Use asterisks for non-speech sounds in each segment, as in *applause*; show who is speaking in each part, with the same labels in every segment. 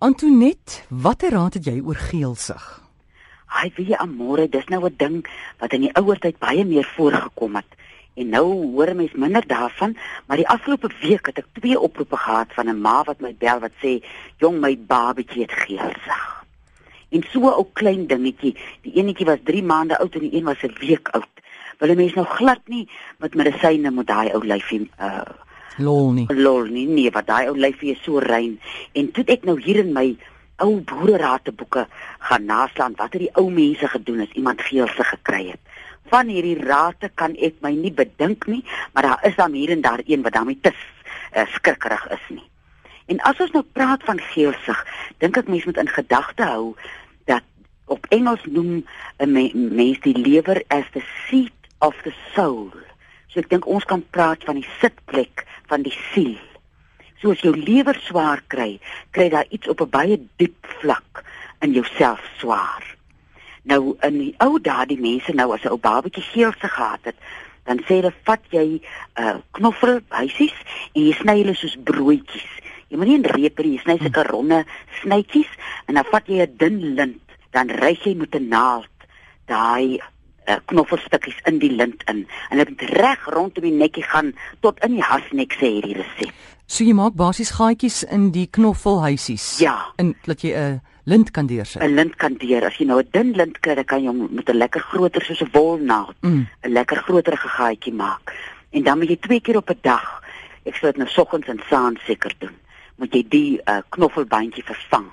Speaker 1: Antoinette, watter raad het jy oor geelsig?
Speaker 2: Hy weet jy amore, dis nou 'n ding wat in die ouer tyd baie meer voorgekom het. En nou hoor mens minder daarvan, maar die afgelope week het ek twee oproepe gehad van 'n ma wat my bel wat sê, "Jong, my babatjie het geelsig." En so 'n ou klein dingetjie, die enetjie was 3 maande oud en die een was 'n week oud. Wil 'n mens nou glad nie met medisyne moet daai ou lyfie uh
Speaker 1: Lol nie.
Speaker 2: Lol nie, nee, wat daai ou lyfie is so rein. En toe ek nou hier in my ou boererate-boeke gaan naslaan wat het die ou mense gedoen as iemand geelse gekry het. Van hierdie rate kan ek my nie bedink nie, maar daar is dan hier en daar een wat daarmee te uh, skrikkerig is nie. En as ons nou praat van geelsig, dink ek mense moet in gedagte hou dat op Engels noem 'n me mens die lewer as the seat of the soul. So ek dink ons kan praat van die sitplek van die siel. So as jou lewer swaar kry, kry daar iets op 'n baie diep vlak in jouself swaar. Nou in die ou dae die mense nou as 'n ou babatjie geelse gehad het, dan sê hulle vat jy 'n uh, knoffel huisies en jy sny hulle soos broodjies. Jy moet nie in repe nie, jy sny sulke ronde snytjies en dan vat jy 'n dun lint, dan ry jy met 'n naald daai uh, knoffelstukkies in die lint in en dit reg rondom die nekkie gaan tot in die hasnek sê hierdie resep.
Speaker 1: So jy maak basies gaatjies in die knoffelhuisies.
Speaker 2: Ja.
Speaker 1: En dat jy 'n lint kan deursit.
Speaker 2: 'n Lint kan deur. As jy nou 'n dun lint kry, dan kan jy hom met 'n lekker groter soos 'n wolnaald 'n
Speaker 1: Mm.
Speaker 2: lekker groter gaatjie maak. En dan moet jy twee keer op 'n dag, ek sê dit nou soggens en saans seker doen, moet jy die uh, knoffelbandjie vervang.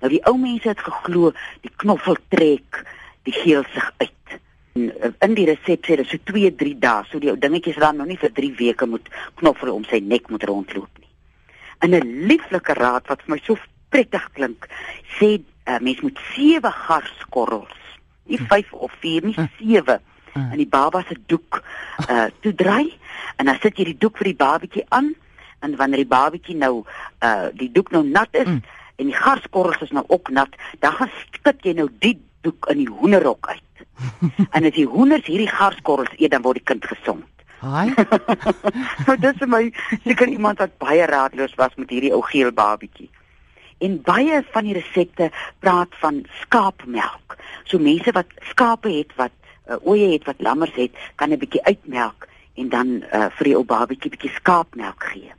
Speaker 2: Nou die ou mense het geglo die knoffel trek die geelsig uit. En, uh, in die resep sê dit so 2, 3 dae, so die ou dingetjies dan nog nie vir 3 weke moet knoffel om sy nek moet rondloop nie. In 'n lieflike raad wat vir my so prettig klink, sê uh, mens moet 7 garskorrels, nie 5 of 4 nie, 7 in die baba se doek uh toedraai en dan sit jy die doek vir die babatjie aan. En wanneer die babatjie nou uh die doek nou nat is
Speaker 1: Mm.
Speaker 2: en die garskorrels is nou ook nat, dan gaan skud jy nou die doek in die hoenderhok uit. *laughs* en as die hoenders hierdie garskorrels eet, dan word die kind gesond.
Speaker 1: Haai. *laughs*
Speaker 2: nou dis vir my seker iemand wat baie raadloos was met hierdie ou geel babietjie. En baie van die resepte praat van skaapmelk. So mense wat skape het wat uh, ooe het wat lammers het, kan 'n bietjie uitmelk en dan uh, vir die ou babietjie bietjie skaapmelk gee.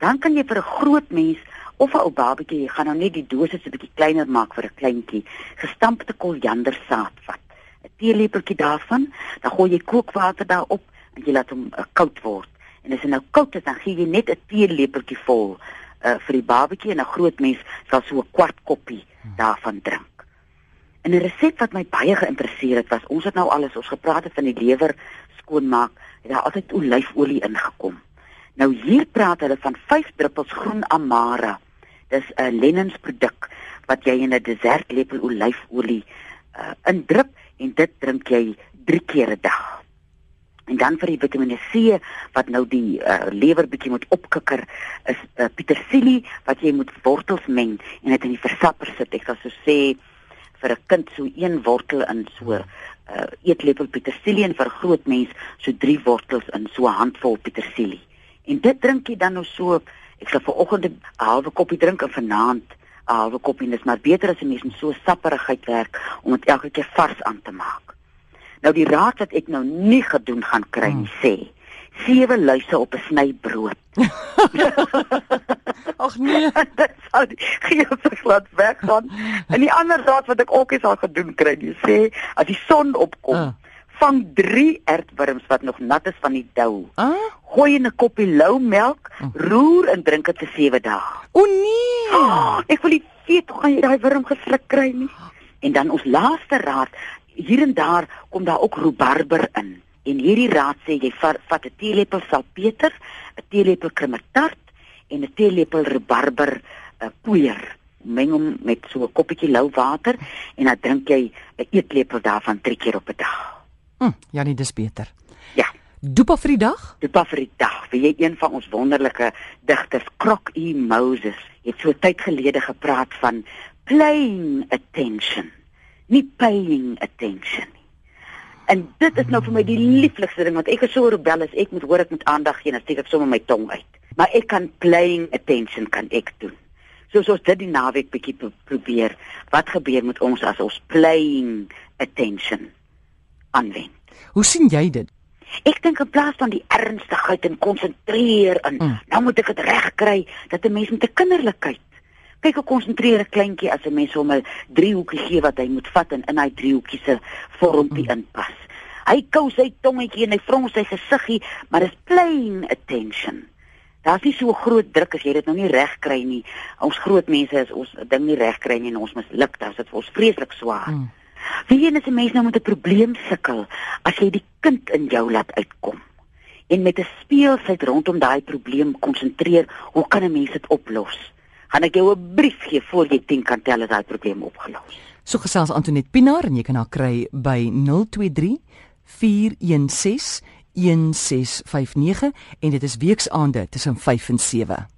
Speaker 2: Dan kan jy vir 'n groot mens of 'n ou babietjie, jy gaan nou net die dosis 'n bietjie kleiner maak vir 'n kleintjie, gestampte koriandersaad vat. 'n Teelepeltjie daarvan, dan gooi jy kookwater daarop en jy laat hom uh, koud word. En as hy nou koud is, dan gee jy net 'n teelepeltjie vol uh, vir die babatjie en 'n groot mens sal so 'n kwart koppie daarvan drink. En 'n resep wat my baie geïnteresseer het, was ons het nou alles ons gepraat het van die lewer skoonmaak, het daar altyd olyfolie ingekom. Nou hier praat hulle van 5 druppels groen amara. Dis 'n Lennens produk wat jy in 'n desertlepel olyfolie uh, indrup en dit drink jy 3 keer 'n dag. En dan vir die Vitamiene C wat nou die uh, lewer bietjie moet opkikker is uh, petersilie wat jy moet wortels meng en dit in die versapper sit. Ek sal so sê vir 'n kind so een wortel in so 'n uh, eetlepel petersilie en vir groot mens so 3 wortels in so 'n handvol petersilie. En dit drink jy dan nou so ek sal vanoggend 'n halwe koppie drink en vanaand 'n halwe koppie. Dit is maar beter as 'n mens met so sapperigheid werk om dit elke keer vars aan te maak. Nou die raad wat ek nou nie gedoen gaan kry nie sê sewe luise op 'n snybrood. *laughs*
Speaker 1: Ag nee. *laughs*
Speaker 2: dit sal die geelse glad weggaan. En die ander raad wat ek ook eens al gedoen kry, jy sê as die son opkom,
Speaker 1: Ah.
Speaker 2: vang 3 ertworms wat nog nat is van die dou.
Speaker 1: Ah?
Speaker 2: Gooi in 'n koppie lou melk, roer en drink dit vir 7 dae.
Speaker 1: O nee.
Speaker 2: Oh, ek wil nie weet hoe gaan jy daai wurm gesluk kry nie. En dan ons laaste raad, hier en daar kom daar ook rhubarber in. En hierdie raad sê jy vat, vat 'n teelepel salpeter, 'n teelepel kremetart en 'n teelepel rhubarber uh, poeier. Meng hom met so 'n koppietjie lou water en dan drink jy 'n eetlepel daarvan 3 keer op 'n dag.
Speaker 1: Hm, ja, nee, dis beter. Dopa vir die dag?
Speaker 2: Was vir die dag. Wie jy een van ons wonderlike digters, Croc E. Moses, het so tyd gelede gepraat van paying attention, nie paying attention nie. En dit is nou vir my die lieflikste ding want ek is so rebellies, ek moet hoor ek moet aandag gee en dan steek ek sommer my tong uit. Maar ek kan paying attention kan ek doen. soos ons dit die naweek bietjie pro probeer. Wat gebeur met ons as ons playing attention aanwend?
Speaker 1: Hoe sien jy dit?
Speaker 2: Ek dink in plaas van die ernstigheid en konsentreer in, mm. nou moet ek dit regkry dat 'n mens met 'n kinderlikheid kyk hoe konsentreer 'n kleintjie as 'n mens hom 'n driehoekie gee wat hy moet vat en in hy driehoekie se vormpie mm. inpas. Hy kou sy tongetjie en hy frons sy gesiggie, maar dit is plain attention. Daar's nie so groot druk as jy dit nou nie reg kry nie. Ons groot mense is ons ding nie reg kry nie en ons misluk, is dit vir ons vreeslik swaar. Mm. Wie en as 'n mens nou met 'n probleem sukkel, as jy die kind in jou laat uitkom en met 'n speelsheid rondom daai probleem konsentreer, hoe kan 'n mens dit oplos? Gaan ek jou 'n brief gee voor jy 10 kan tel as daai probleem opgelos.
Speaker 1: So gesels Antoinette Pinaar en jy kan haar kry by 023 416 1659 en dit is weksaande tussen 5 en 7.